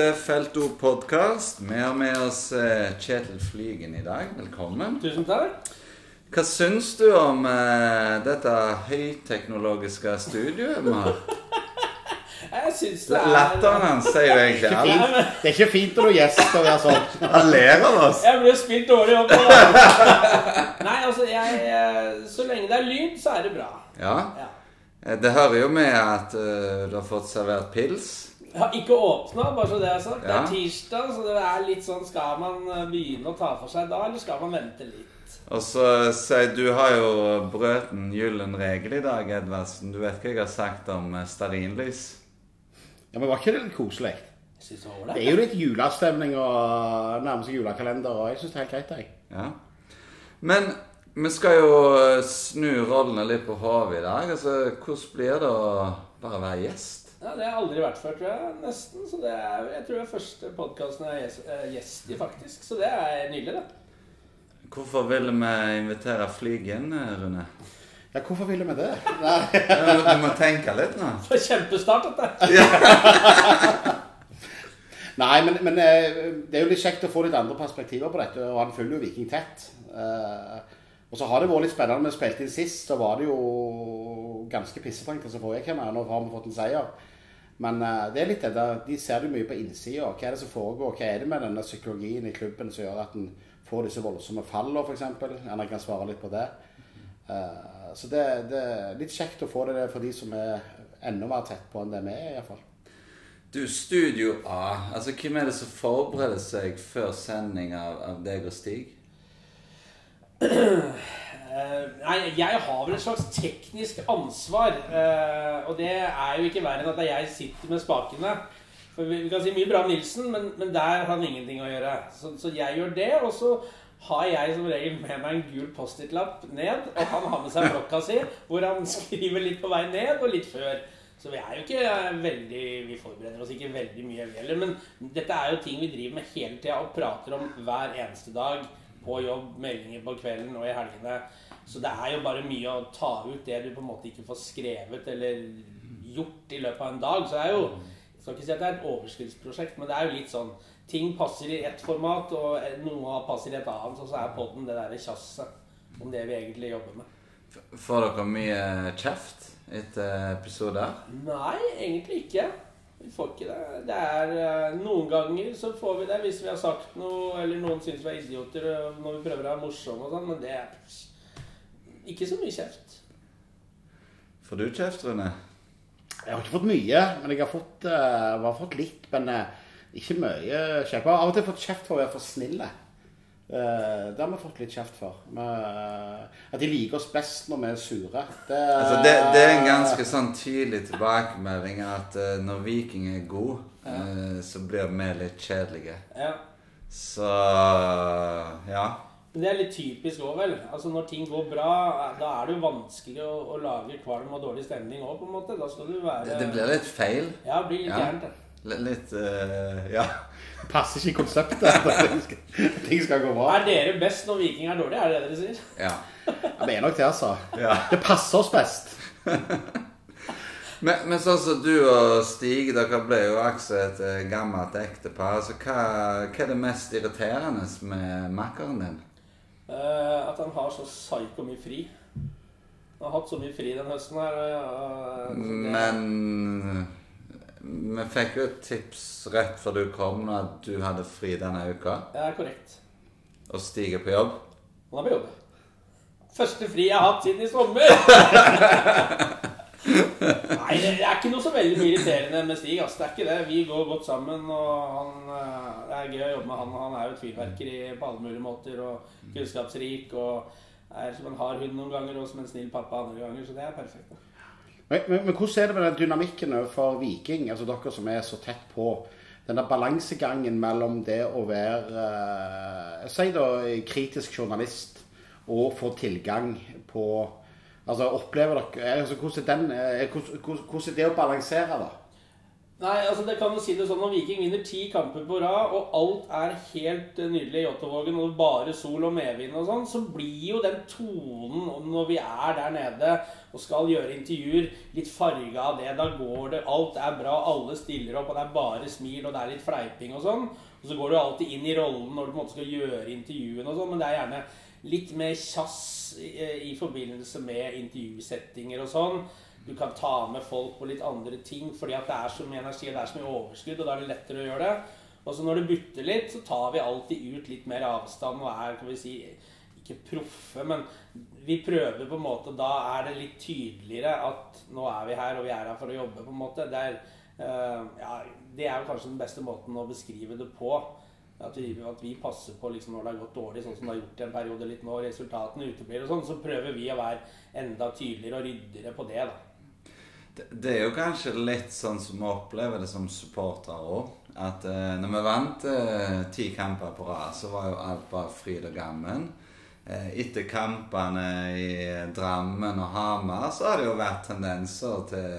Til Felto podkast. Vi har med oss eh, Kjetil Flygen i dag. Velkommen. Tusen takk. Hva syns du om eh, dette høyteknologiske studioet vi har? Jeg syns det er Latteren hans sier jo egentlig alt. Det er ikke fint når du gjester og er sånn. Han ler av oss. Jeg blir spilt dårlig opp på. Nei, altså, jeg eh, Så lenge det er lyd, så er det bra. Ja. Ja. Det hører jo med at uh, du har fått servert pils. Jeg har ikke åpna, bare så det er sagt. Det er tirsdag, så det er litt sånn Skal man eh, begynne å ta for seg da, eller skal man vente litt? Og så sier du har jo brøt en gyllen regel i dag, Edvardsen. Du vet hva jeg har sagt om eh, stearinlys? Ja, men var ikke det litt koselig? Det Det er jo litt julestemning og nærmer seg julekalender, og jeg syns det er helt greit, jeg. Ja. Men vi skal jo snu rollene litt på hodet i dag. Altså, hvordan blir det å bare være gjest? Ja, Det har jeg aldri vært før, tror jeg. Nesten. Så det er, jeg tror det er første podkasten jeg er gjest- er i, faktisk. Så det er nydelig, det. Hvorfor ville vi invitere Flygen, Rune? Ja, hvorfor ville vi det? Nei. Ja, Du må tenke litt nå. Var kjempestart, dette. Nei, men, men eh, det er jo litt kjekt å få litt andre perspektiver på dette, og han følger jo Viking tett. Eh, Og så har det vært litt spennende. Vi spilte inn sist, så var det jo ganske pissefrankt. Så får jeg forrige kjenner. Nå har vi fått en seier. Men uh, det er litt det der, de ser det mye på innsida. Hva er det som foregår? Hva er det med denne psykologien i klubben som gjør at en får disse voldsomme fallene, f.eks.? Gjerne kan svare litt på det. Uh, Så det, det er litt kjekt å få det for de som er enda mer tett på enn det vi er, iallfall. Du, Studio A. Altså, Hvem er det som forbereder seg før sending av, av deg og Stig? Eh, nei, jeg har vel et slags teknisk ansvar. eh, og det er jo ikke verre enn at jeg sitter med spakene. For vi, vi kan si mye bra om Nilsen, men, men der har han ingenting å gjøre. Så, så jeg gjør det, og så har jeg som regel med meg en gul Post-It-lapp ned. Og han har med seg blokka si, hvor han skriver litt på vei ned og litt før. Så vi er jo ikke eh, veldig Vi forbereder oss ikke veldig mye heller. Men dette er jo ting vi driver med hele tida og prater om hver eneste dag. På jobb, meldinger på kvelden og i helgene. Så det er jo bare mye å ta ut det du på en måte ikke får skrevet eller gjort i løpet av en dag. Så det er jo Jeg skal ikke si at det er et overskuddsprosjekt, men det er jo litt sånn Ting passer i ett format, og noe passer i et annet. Og så er podden det derre tjasset om det vi egentlig jobber med. Får dere mye kjeft etter episoder? Nei, egentlig ikke. Vi får ikke det. Det er eh, Noen ganger så får vi det hvis vi har sagt noe, eller noen syns vi er idioter eh, når vi prøver å være morsomme og sånn, men det er ikke så mye kjeft. Får du kjeft, Rune? Jeg har ikke fått mye, men jeg har fått, eh, jeg har fått litt. Men ikke mye kjeft. Jeg har av og til fått kjeft for å være for snille. Eh, det har vi fått litt kjeft for. Men, eh, at de liker oss best når vi er sure. Det, Altså, det, det er en ganske sånn tydelig tilbakemelding at uh, når Viking er god, ja. så blir vi litt kjedelige. Ja. Så ja. Men det er litt typisk òg, vel. Altså Når ting går bra, da er det jo vanskelig å, å lage kvalm og dårlig stemning òg, på en måte. Da skal du være Det, det blir litt feil. Ja, det blir litt Ja. gærent. det. Litt, eh, Ja. Passer ikke i konseptet. at ting skal- gå bra. Er dere best når Viking er dårlig? Er det det dere sier? ja. Ja, vi er nok det, altså. ja. Det passer oss best. Men, men sånn som du og Stig, dere ble jo også et eh, gammelt ektepar. Altså, hva, hva er det mest irriterende med makkeren din? Uh, at han har så psyko mye fri. Han har hatt så mye fri den høsten her. Og, så det- Men vi fikk jo et tips rett før du kom, at du hadde fri denne uka. Er korrekt. Og Stig er på jobb. Han er på jobb. Første fri jeg har hatt siden i sommer! Nei, det er ikke noe så veldig irriterende med Stig. ass. Det er ikke det. Vi går godt sammen, og han, eh, det er gøy å jobbe med han. Han er jo tvilverker på alle mulige måter, og kunnskapsrik. Og er som en hard hund noen ganger, og som en snill pappa andre ganger. Så det er perfekt. Men, men, hvordan er det med den dynamikken for Viking, altså dere som er så tett på? Den der balansegangen mellom det å være eh, sier da kritisk journalist og få tilgang på Altså opplever dere altså, hvordan, er den, eh, hvordan- hvordan er det å balansere, da? Nei, altså det kan jo si det sånn Når Viking vinner ti kamper på rad, og alt er helt eh, nydelig i Jåttåvågen, og bare sol og medvind og sånn, så blir jo den tonen når vi er der nede og skal gjøre intervjuer, litt farga av det. Da går det Alt er bra, alle stiller opp, og det er bare smil, og det er litt fleiping og sånn. Og så går du alltid inn i rollen når du på en måte skal gjøre intervjuene og sånn, men det er gjerne litt mer kjass i, i forbindelse med intervjusettinger og sånn. Du kan ta med folk på litt andre ting fordi at det er så mye energi og det er så mye overskudd, og da er det lettere å gjøre det. Og så når det butter litt, så tar vi alltid ut litt mer avstand og er kan vi si, ikke proffe, men vi prøver på en måte Da er det litt tydeligere at nå er vi her, og vi er her for å jobbe, på en måte. Det er, uh, ja, det er jo kanskje den beste måten å beskrive det på. At vi, at vi passer på liksom når det har gått dårlig, sånn som det har gjort i en periode litt nå, resultatene uteblir og sånn, så prøver vi å være enda tydeligere og ryddigere på det. da. Det er jo kanskje litt sånn som vi opplever det som supportere òg. At eh, når vi vant eh, ti kamper på rad, så var jo alt bare fryd og gammen. Eh, etter kampene i Drammen og Hamar så har det jo vært tendenser til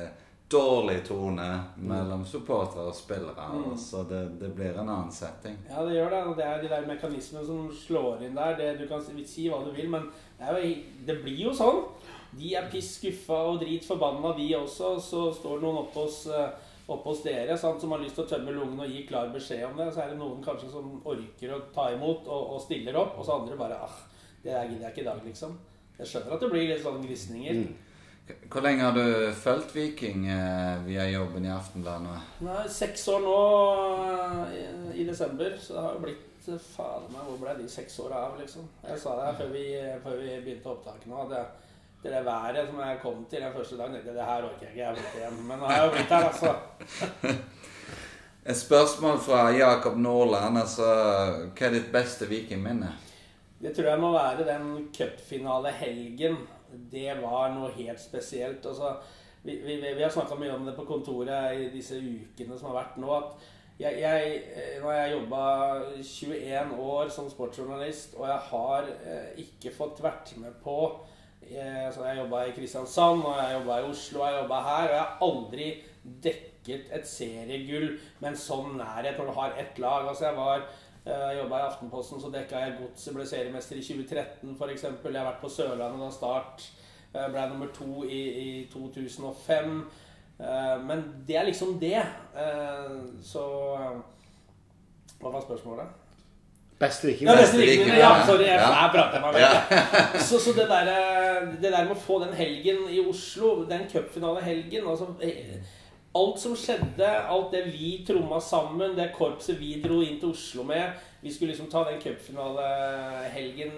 dårlig tone mellom supportere og spillere. Mm. Så det, det, blir en annen setting. Ja, det gjør det. Det er de der mekanismene som slår inn der. Det, du kan si hva du vil, men det, jo, det blir jo sånn de er piss skuffa og drit forbanna, de også. Så står noen oppe hos, eh, oppe hos dere sant, som har lyst til å tømme lungene og gi klar beskjed om det. Så er det noen kanskje som orker å ta imot og, og stiller opp, og så andre bare ah, det der gidder jeg ikke i dag, liksom. Jeg skjønner at det blir litt sånn grisninger. Mm. Hvor lenge har du fulgt Viking eh, via jobben i Aftenbladet? Nei, Seks år nå i, eh, i desember. Så det har jo blitt Fader meg, hvor ble de seks åra av, liksom? Jeg sa det her før vi, før vi begynte opptaket nå. at jeg det der været som jeg kom til den første dagen Det, det her orker jeg ikke. jeg blitt igjen. Men nå har jeg jo blitt her, altså. Et spørsmål fra Jakob Nordland. altså, Hva er ditt beste vikingminne? Det tror jeg må være den cupfinalehelgen. Det var noe helt spesielt. altså vi, vi, vi har snakka mye om det på kontoret i disse ukene som har vært nå. at jeg, jeg, nå har jeg jobba 21 år som sportsjournalist, og jeg har eh, ikke fått vært med på jeg, så jeg jobba i Kristiansand, og jeg jobba i Oslo, og jeg jobba her. Og jeg har aldri dekket et seriegull med en sånn nærhet når du har ett lag. Altså jeg var jeg eh, jobba i Aftenposten, så dekka jeg Godset, ble seriemester i 2013 f.eks. Jeg har vært på Sørlandet da Start eh, ble nummer to i, i 2005. Eh, men det er liksom det. Så Hva var spørsmålet? Beste viking. Ja, beste viking. Ja, sorry, jeg, ja. prater meg med. Så, så det, der, det, der, med å få den helgen i Oslo, den cupfinalehelgen altså, eh, Alt som skjedde, alt det vi tromma sammen, det korpset vi dro inn til Oslo med Vi skulle liksom ta den cupfinalehelgen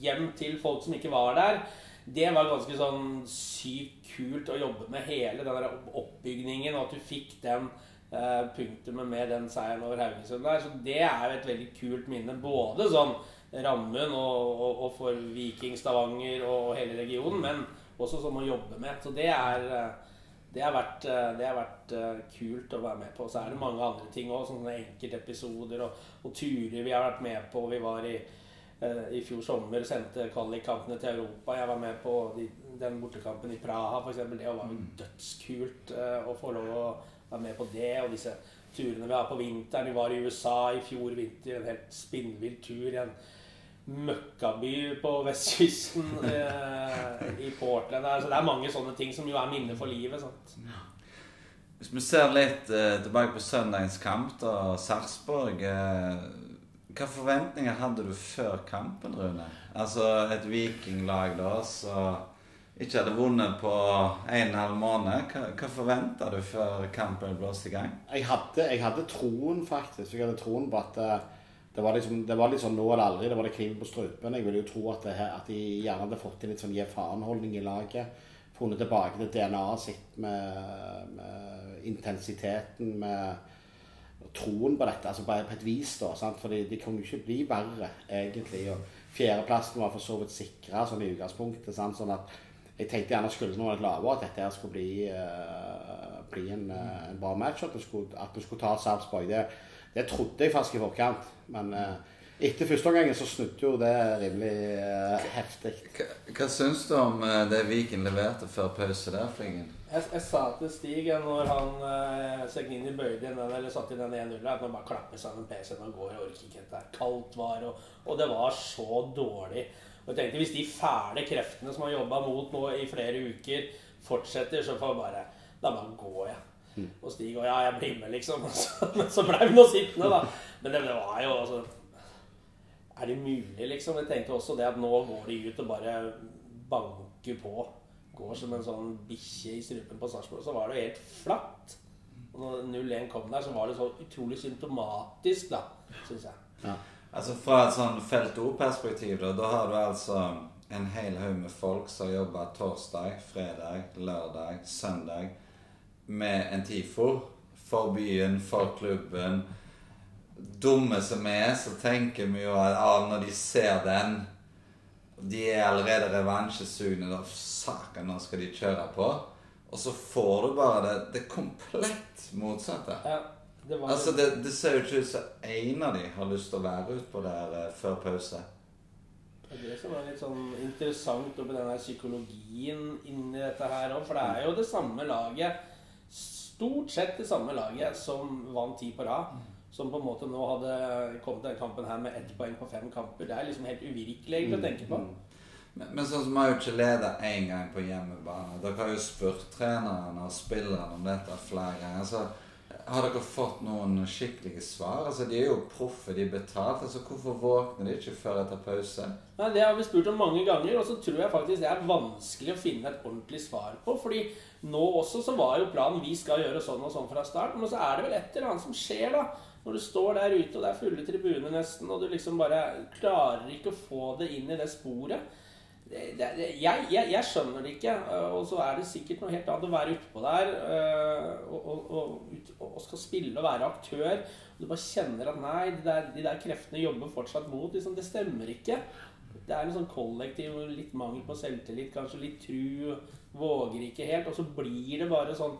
hjem til folk som ikke var der. Det var ganske sånn sykt kult å jobbe med hele den der oppbygningen, og at du fikk den Eh, punktumet med den seieren over Haugesund der. Så det er jo et veldig kult minne. Både sånn rammen og, og, og for Viking, Stavanger og hele regionen, men også sånn å jobbe med. Så det er eh, det har, vært, eh, det har vært kult å være med på. Så er det mange andre ting òg, sånne enkeltepisoder og, og turer vi har vært med på. Vi var i, i fjor sommer, sendte kvalikkampene til Europa. Jeg var med på de, den bortekampen i Praha, f.eks. Det var jo mm. dødskult å få lov å være med på det. Og disse turene vi har på vinteren. Vi var i USA i fjor vinter. En helt spinnvill tur i en møkkaby på vestkysten eh, i Portland. Så det er mange sånne ting som jo er minner for livet. Sant? Hvis vi ser litt eh, tilbake på søndagens kamp, da, Sarpsborg eh, Hvilke forventninger hadde du før kampen, Rune? Altså et vikinglag da, så ikke hadde vunnet på en og en halv måned. Hva, hva forventa du før kampen blåste i gang? Jeg hadde, jeg hadde, troen, faktisk. Jeg hadde troen på at eh, det var, liksom, det var liksom nå eller aldri. Det var det kniven på strupen. Jeg ville jo tro at, det, at de gjerne hadde fått til litt sånn gi faen-holdning i laget. Funnet tilbake til DNA-et sitt med, med, intensiteten, med troen på dette. Altså bare på et vis, da. Sant? For de kunne jo ikke bli verre, egentlig. Og fjerdeplassen var for så vidt sikra sånn i utgangspunktet. Sånn at jeg tenkte gjerne skulle det litt lavere, at dette her skulle bli, uh, bli en, uh, en, bra match. At vi skulle, skulle ta Sarpsborg. Det, det, trodde jeg faktisk i forkant. Men uh, Etter første omgangen så snudde jo det rimelig uh, heftig. Hva, hva syns du om uh, det Viken leverte før pause der, Flingen? Jeg, jeg, sa til Stig når han uh, Segnini bøyde inn den, eller satte inn den 1-0, at man bare klapper sammen PC-en og går. Jeg orker ikke dette. Kaldt var, og, og det var så dårlig. Og jeg tenkte Hvis de fæle kreftene som har jobba mot nå i flere uker, fortsetter, så får jeg bare Da bare går jeg. Mm. Og Stig og ja, jeg blir med, liksom. Men så ble vi nå sittende, da. Men det, det var jo altså er det mulig, liksom? Jeg tenkte også det at nå går de ut og bare banker på. Går som en sånn bikkje i strupen på Sarpsborg. Så var det jo helt flatt. Og når 0-1 kom der, så var det så utrolig symptomatisk, da, syns jeg. Ja. Altså Fra et sånn Felt O-perspektiv, da, da har du altså en hel haug med folk som jobber torsdag, fredag, lørdag, søndag med en TIFO for byen, for klubben dumme som vi er, så tenker vi jo at ah, når de ser den De er allerede revansjesugne. Da saken, nå skal de kjøre på. Og så får du bare det, det komplett motsatte. Ja, det, var... altså, det, det ser jo ikke ut som en av de har lyst til å være utpå der uh, før pause. Det er det som er litt sånn interessant oppi den psykologien inni dette her òg. For det er jo det samme laget, stort sett det samme laget, som vant ti på rad som på en måte nå hadde kommet til denne kampen her med ett poeng på fem kamper. Det er liksom helt uvirkelig egentlig å tenke på. Mm. Men, men sånn som har jo ikke ledet én gang på hjemmebane. Dere har jo spurt treneren og spilleren om dette flere ganger. Altså, har dere fått noen skikkelige svar? Altså, De er jo proffe, de er betalt. altså Hvorfor våkner de ikke før etter pause? Nei, Det har vi spurt om mange ganger, og så tror jeg faktisk det er vanskelig å finne et ordentlig svar på. fordi nå også så var jo planen vi skal gjøre sånn og sånn fra start, men så er det vel et eller annet som skjer, da. Når du står der ute, og det er fulle tribuner nesten, og du liksom bare klarer ikke å få det inn i det sporet det, det, jeg, jeg, jeg, skjønner det ikke. Og så er det sikkert noe helt annet å være utpå der øh, og, og, og, og, skal spille og være aktør. Og du bare kjenner at nei, de der, de der kreftene jobber fortsatt mot. Liksom, det stemmer ikke. Det er en sånn kollektiv litt mangel på selvtillit, kanskje litt tru. Våger ikke helt. Og så blir det bare sånn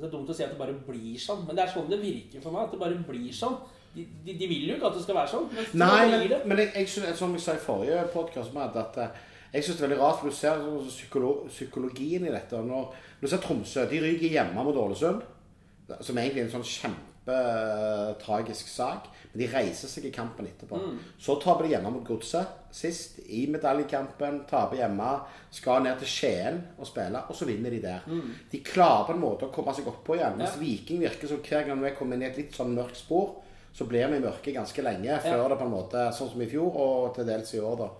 det er dumt å si at det bare blir sånn, men det er sånn det virker for meg. At det bare blir sånn. De, de, de vil jo ikke at det skal være sånn. Men Nei, men, men jeg, jeg, som jeg sa i forrige podkast, at eh, jeg syns det er veldig rart, for du ser psykolo psykologien i dette. Når, du ser Tromsø, de ryker hjemme mot Ålesund, som egentlig er en sånn kjempetragisk sak. Men de reiser seg i kampen etterpå. Mm. Så taper de hjemme mot Godset sist, i medaljekampen. Taper hjemme. Skal ned til Skien og spille, og så vinner de der. Mm. De klarer på en måte å komme seg oppå igjen. Mens ja. Viking virker som hver gang vi kommer inn i et litt sånn mørkt spor, så blir vi mørke ganske lenge. Ja. Før det på en måte, sånn som i fjor, og til dels i år, da.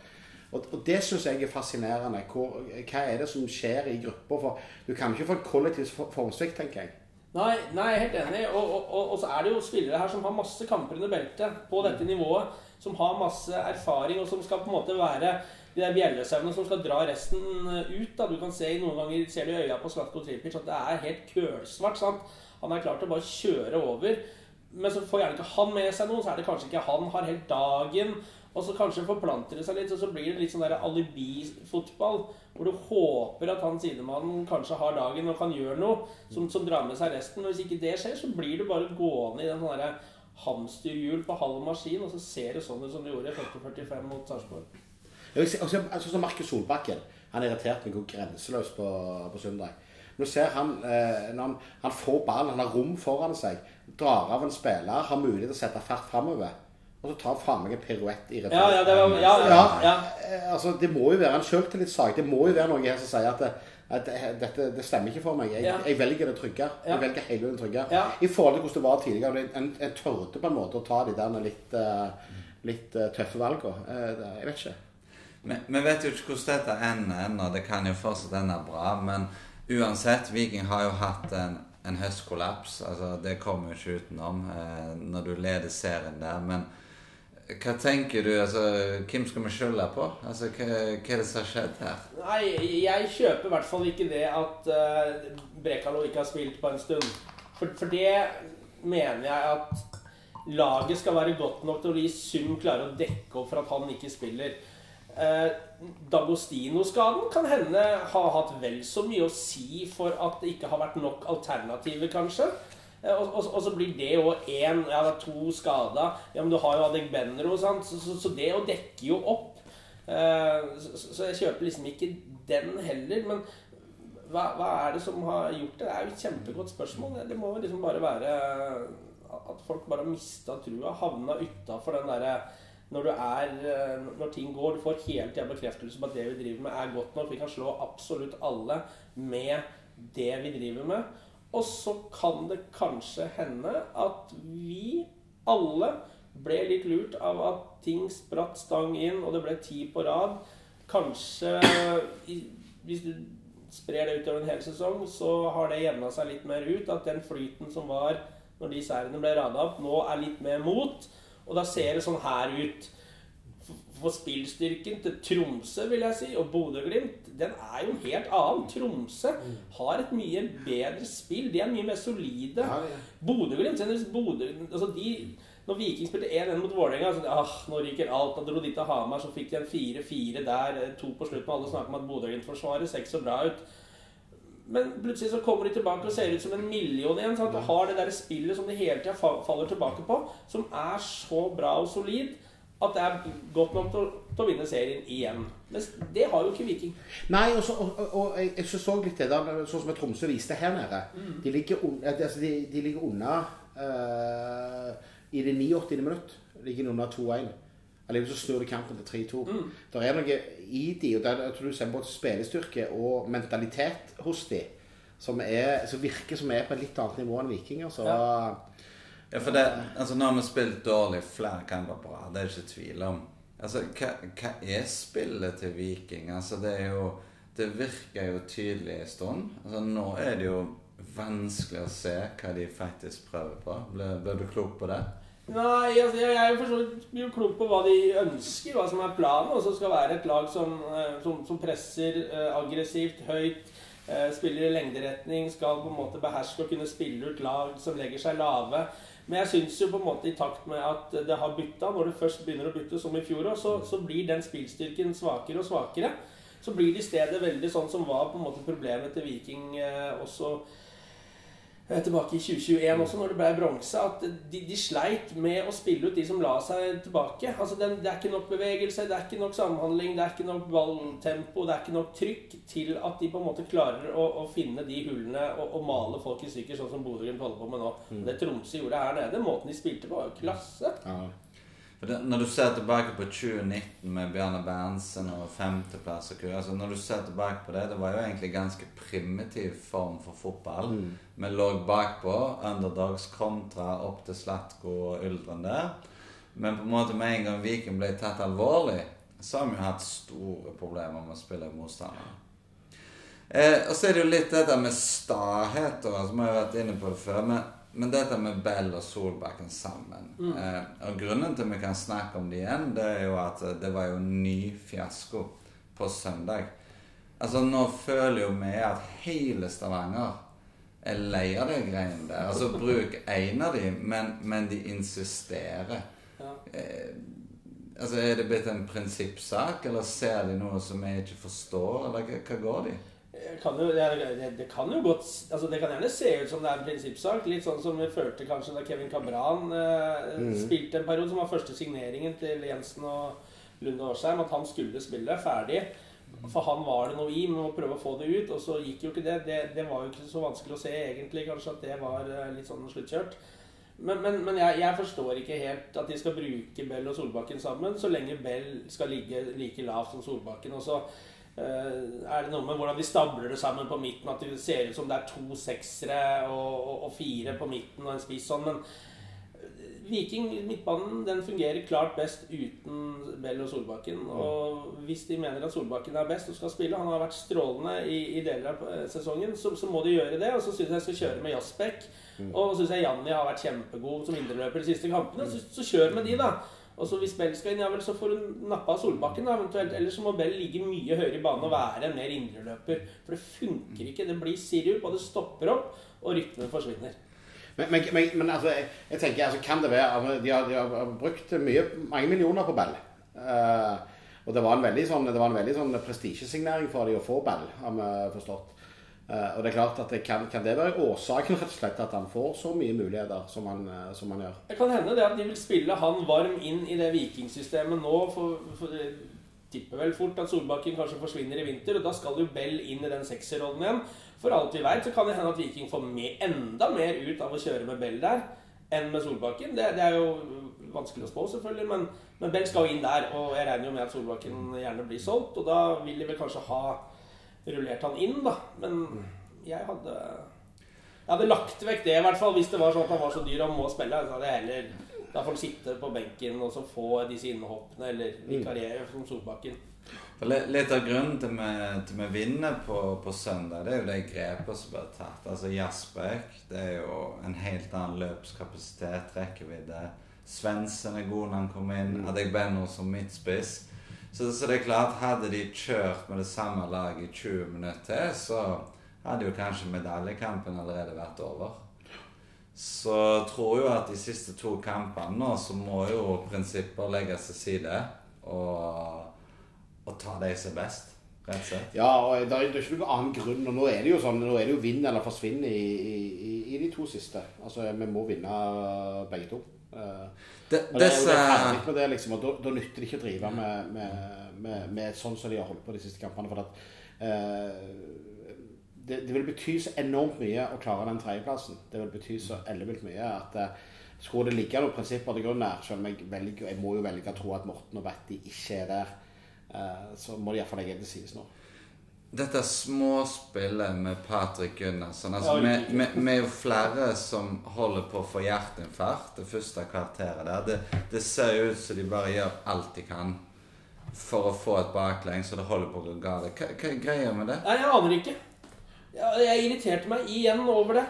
Og, og det syns jeg er fascinerende. Hvor, hva er det som skjer i grupper? For du kan ikke få en kollektiv formsvikt, tenker jeg. Nei, nei, helt enig. Og, og, og, så er det jo spillere her som har masse kamper under beltet på dette nivået. Som har masse erfaring, og som skal på en måte være de der bjellesauene som skal dra resten ut. da, Du kan se Noen ganger ser du i øya på Slatko Tripic at det er helt kølsvart. sant? Han er klar til å bare kjøre over. Men så får gjerne ikke han med seg noen, så er det kanskje ikke han har helt dagen. Og så kanskje forplanter det seg litt, og så blir det litt sånn alibi-fotball. Hvor du håper at han sidemannen kanskje har dagen og kan gjøre noe som, som drar med seg resten. Og hvis ikke det skjer, så blir du bare gående i den sånne hamsterhjul på halv maskin, og så ser det sånn ut som det gjorde i 40-45 mot Sarpsborg. Altså, altså, Markus Solbakken han irriterte meg grenseløst på, på søndag. Nå ser han, eh, han, han får ballen, han har rom foran seg, drar av en spiller, har mulighet til å sette fart framover. Og så tar faen meg en piruett i retur. Ja, ja, det, var, ja, ja, ja. Eh, altså, det må jo være en sjøltillitssak. Det må jo være noe her som sier at, det, at dette det stemmer ikke for meg. Jeg, jeg velger det trygge. Jeg velger hele den trygge. I forhold til hvordan det var tidligere. En, en tørde på en måte å ta de der litt, uh, litt uh, tøffe valgene. Uh, jeg vet ikke. Vi vet jo ikke hvordan dette ender ennå. Det kan jo fortsatt ende bra. Men uansett, Viking har jo hatt en, en høstkollaps. Altså, det kommer jo ikke utenom når du leder serien der. men hva tenker du? altså, Hvem skal vi skylde på? Altså, hva, hva, er det som har skjedd her? Nei, Jeg kjøper i hvert fall ikke det at uh, Brekalo ikke har spilt på en stund. For, for, det mener jeg at laget skal være godt nok til å i sum klare å dekke opp for at han ikke spiller. Uh, Dagostino-skaden kan hende ha hatt vel så mye å si for at det ikke har vært nok alternativer, kanskje. Eh, Og, og, og så blir det jo én Ja, det er to skada. Ja, men du har jo Adegbenro, sant. Så, så, så det å dekke jo opp. Eh, så, så- jeg kjøper liksom ikke den heller. Men hva, hva er det som har gjort det? Det er jo et kjempegodt spørsmål. Det- må jo liksom bare være at folk bare har mista trua. Havna utafor den derre når, er, eh, når ting går, du får hele tida bekreftelse på at det vi driver med, er godt nok. Vi kan slå absolutt alle med det vi driver med. Og så kan det kanskje hende at vi alle ble litt lurt av at ting spratt stang inn, og det ble ti på rad. Kanskje Hvis du sprer det utover en hel sesong, så har det jevna seg litt mer ut. At den flyten som var når de seirene ble rada opp, nå er litt mer mot. Og da ser det sånn her ut. For spillstyrken til Tromsø vil jeg si, og Bodø-Glimt, den er jo en helt annen. Tromsø har et mye bedre spill. De er mye mer solide. Ja, ja. Bodø-Glimt Bodø, altså de, Når Viking spilte 1-1 mot Vålerenga ah, Nå ryker alt. Da dro de til Hamar, så fikk de en 4-4 der. eh, To på slutten. Alle snakker om at Bodø-Glimt-forsvaret ser ikke så bra ut. Men plutselig så kommer de tilbake og ser ut som en million igjen. Sant? Og har det der spillet som de hele tida faller tilbake på, som er så bra og solid at det er godt nok til, til å vinne serien igjen. Men det har jo ikke Viking. Nei, og, så, og, og, jeg, jeg så litt det der, sånn som Tromsø viste her nede. Mm. De ligger, un, eh, altså de, de ligger unna uh, I det 89. minutt ligger de under 2-1. Allikevel så snur de kampen til 3-2. Mm. Det er noe i de, og der jeg tror du ser både spillestyrke og mentalitet hos de, som, er, som virker som er på et litt annet nivå enn Vikinger. Altså. Ja, for det, altså Nå har vi spilt dårlig flere kamper på rad, det er ikke tvil om. Altså, hva, hva er spillet til Viking? Altså, det er jo Det virker jo tydelig en stund. Altså, nå er det jo vanskelig å se hva de faktisk prøver på. Ble du klok på det? Nei, jeg jeg er jo klok på hva de ønsker, hva som er planen. Og så skal være et lag som, eh, som, som presser eh, aggressivt, høyt, eh, spiller i lengderetning, skal på en måte beherske og kunne spille ut lag som legger seg lave. Men jeg syns jo på en måte i takt med at det har bytta, når det først begynner å bytte, som i fjor, så, så blir den spillstyrken svakere og svakere. Så blir det i stedet veldig sånn som var på en måte problemet til Viking eh, også tilbake i 2021 også, når det ble bronse, at de, de sleit med å spille ut de som la seg tilbake. Altså det, Det er ikke nok bevegelse, det er ikke nok samhandling, det er ikke nok balltempo, det er ikke nok trykk til at de på en måte klarer å, å finne de hullene og, og male folk i stykker, sånn som Bodø-Glimt holder på med nå. Det Tromsø gjorde her nede, måten de spilte på, var jo klasse. ja. Når du ser tilbake på 2019 med Bjarne Berntsen og femteplass og kø altså Når du ser tilbake på det, det var jo egentlig ganske primitiv form for fotball. Vi lå bakpå, underdogs kontra opp til Slatko og Uldren der. Men på en måte med en gang Viken ble tatt alvorlig, så har vi jo hatt store problemer med å spille motstandere. Eh, og så er det jo litt dette med stahet, og, som Vi har vært inne på det før. Men, men dette med Bell og Solbakken sammen. Eh, og grunnen til at vi kan snakke om det igjen, det er jo at eh, det var jo ny fiasko på søndag. Altså Nå føler jo vi at hele Stavanger er lei av de greiene der. Altså Bruk én av dem, men, men de insisterer. Ja. Eh, altså Er det blitt en prinsippsak, eller ser de noe som vi ikke forstår, eller hva går de? Det kan jo, det, det, kan jo godt altså Det kan gjerne se ut som det er en prinsippsak. Litt sånn som vi følte kanskje da Kevin Cabran eh, spilte en periode, som var første signeringen til Jensen og Lunde Årsheim, at han skulle spille ferdig. For han var det noe i med å prøve å få det ut, og så gikk jo ikke det. Det, det var jo ikke så vanskelig å se egentlig, kanskje, at det var eh, litt sånn sluttkjørt. Men, men, men jeg, jeg forstår ikke helt at de skal bruke Bell og Solbakken sammen, så lenge Bell skal ligge like lavt som Solbakken. Og så er det noe med hvordan de stabler det sammen på midten, at det ser ut som det er to seksere og, og, og fire på midten og en spiss sånn. Men eh, Viking, midtbanen, den fungerer klart best uten Bell og Solbakken. Og hvis de mener at Solbakken er best og skal spille, han har vært strålende i, i deler av eh, sesongen, så, så må de gjøre det. Og så syns jeg jeg skal kjøre med Jasbekk. Og syns jeg Janni har vært kjempegod som indreløper de siste kampene. Så, så kjør med de, da. Og Hvis Bell skal inn, ja vel, så får hun nappa Solbakken. da, eventuelt. Eller så må Bell ligge mye høyere i banen og være en mer indreløper. For det funker ikke. Det blir sirup, og det stopper opp, og rytmen forsvinner. Men, men, men, men altså, jeg, jeg tenker, altså, kan det være altså, de, har, de har brukt mye, mange millioner på Bell. Uh, og det var en veldig sånn, sånn prestisjesignering for dem å få Bell, har vi forstått. Eh, og det er klart at det kan, kan det være årsaken rett og slett at han får så mye muligheter som han, eh, som han gjør? Det kan hende det at de vil spille han varm inn i det vikingsystemet nå. For, for tipper vel fort at Solbakken kanskje forsvinner i vinter, og da skal jo Bell inn i den sekserrollen igjen. For alt vi veit, så kan det hende at Viking får med, enda mer ut av å kjøre med Bell der enn med Solbakken. Det, det er jo vanskelig å spå, selvfølgelig, men, men Bell skal jo inn der. Og jeg regner jo med at Solbakken gjerne blir solgt, og da vil de vel kanskje ha rullert han inn, da. Men jeg hadde Jeg hadde lagt vekk det, i hvert fall. Hvis det var sånn at han var så dyr og må spille. Så hadde jeg heller Da får han sitte på benken og så få disse innhoppene, eller vikariere som Solbakken. Litt av grunnen til vi vinner på, på, søndag, det er jo de grepene som blir tatt. Altså Jaspek, det er jo en helt annen løpskapasitet, rekkevidde. Svendsen er god når han kommer inn. Adegbenro som midtspiss. Så, så, det er klart, hadde de kjørt med det samme laget i 20 minutter til, så hadde jo kanskje medaljekampen allerede vært over. Så tror jo at de siste to kampene nå, så må jo prinsipper legges til side. Og, og ta de som er best, rett og slett. Ja, og det er, er ikke noen annen grunn. og Nå er det jo sånn, nå er det jo vinn eller forsvinn i, i, i, de to siste. Altså, Vi må vinne begge to. Uh, det, og det, disse... det, med det liksom, og da, da, nytter det ikke å drive med, med, med, med sånn som de har holdt på de siste kampene. for at eh, det, det, vil bety så enormt mye å klare den tredjeplassen. Det vil bety så ellevilt mye at eh, skulle det ligge noen prinsipper til grunn her, selv om jeg, velger, jeg må jo velge å tro at Morten og Betty ikke er der, eh, så må de iallfall legge det til side nå dette småspillet med Patrick Gunnarsson altså, vi, er jo flere som holder på å få hjerteinfarkt det første kvarteret der. Det, det ser ut som de bare gjør alt de kan for å få et baklengs, så det holder på å gå galt. Hva, hva er greia med det? Nei, Jeg aner ikke. Jeg, jeg irriterte meg igjen over det.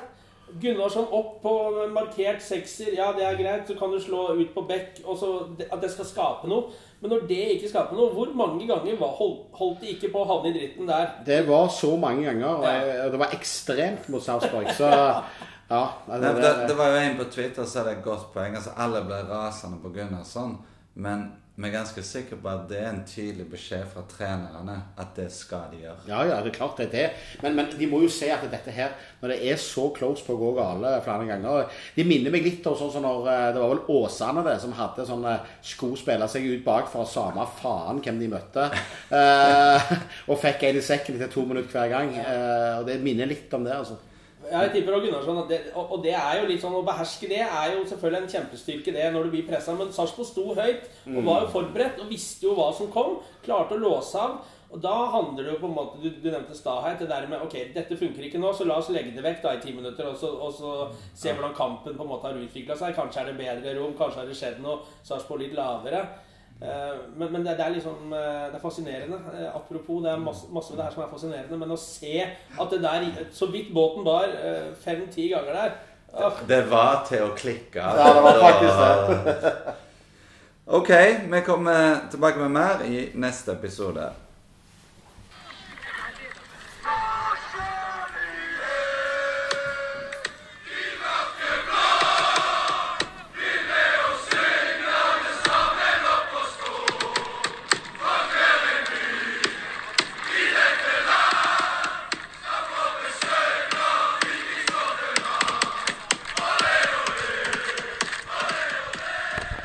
Gunnarsson opp på markert sekser, ja det er greit. Så kan du slå ut på bekk, og så at det skal skape noe. Men når det ikke skaper noe, hvor mange ganger var, holdt de ikke på å havne i dritten der? Det var så mange ganger, og det var ekstremt mot Sarpsborg. Så ja. Det, det, det, var jo en på Twitter som hadde et godt poeng. Altså Alle ble rasende på Gunnarsson. Men vi er ganske sikre på at det er en tydelig beskjed fra trenerne at det skal de gjøre. Ja, ja, det er klart det er det. Men, men de må jo se at dette her, når det er så close på å gå gale flere ganger De minner meg litt om sånn som når eh, det var vel Åsane det, som hadde sånne sko spille seg ut bak for samme faen hvem de møtte. eh, og fikk en i sekken til to minutter hver gang. Eh, og det minner litt om det, altså. Jeg tipper og Gunnarsson at det, og, det er jo litt sånn Å beherske det er jo selvfølgelig en kjempestyrke, det, når du blir pressa. Men Sarpsborg sto høyt og var jo forberedt og visste jo hva som kom. Klarte å låse av. Og da handler det jo på en måte Du, du nevnte stahet. Det der med ok, dette funker ikke nå, så la oss legge det vekk da i ti minutter. Og så, og så se hvordan kampen på en måte har utvikla seg. Kanskje er det bedre rom, kanskje har det skjedd noe. Sarpsborg litt lavere. Eh, men, men det, det, er liksom eh, Det er fascinerende. Eh, apropos, det er masse, masse ved det her som er fascinerende. Men å se at det der Så vidt båten bar fem-ti ganger der det, det var til å klikke. Ja, det var faktisk det. ok, vi kommer tilbake med mer i neste episode.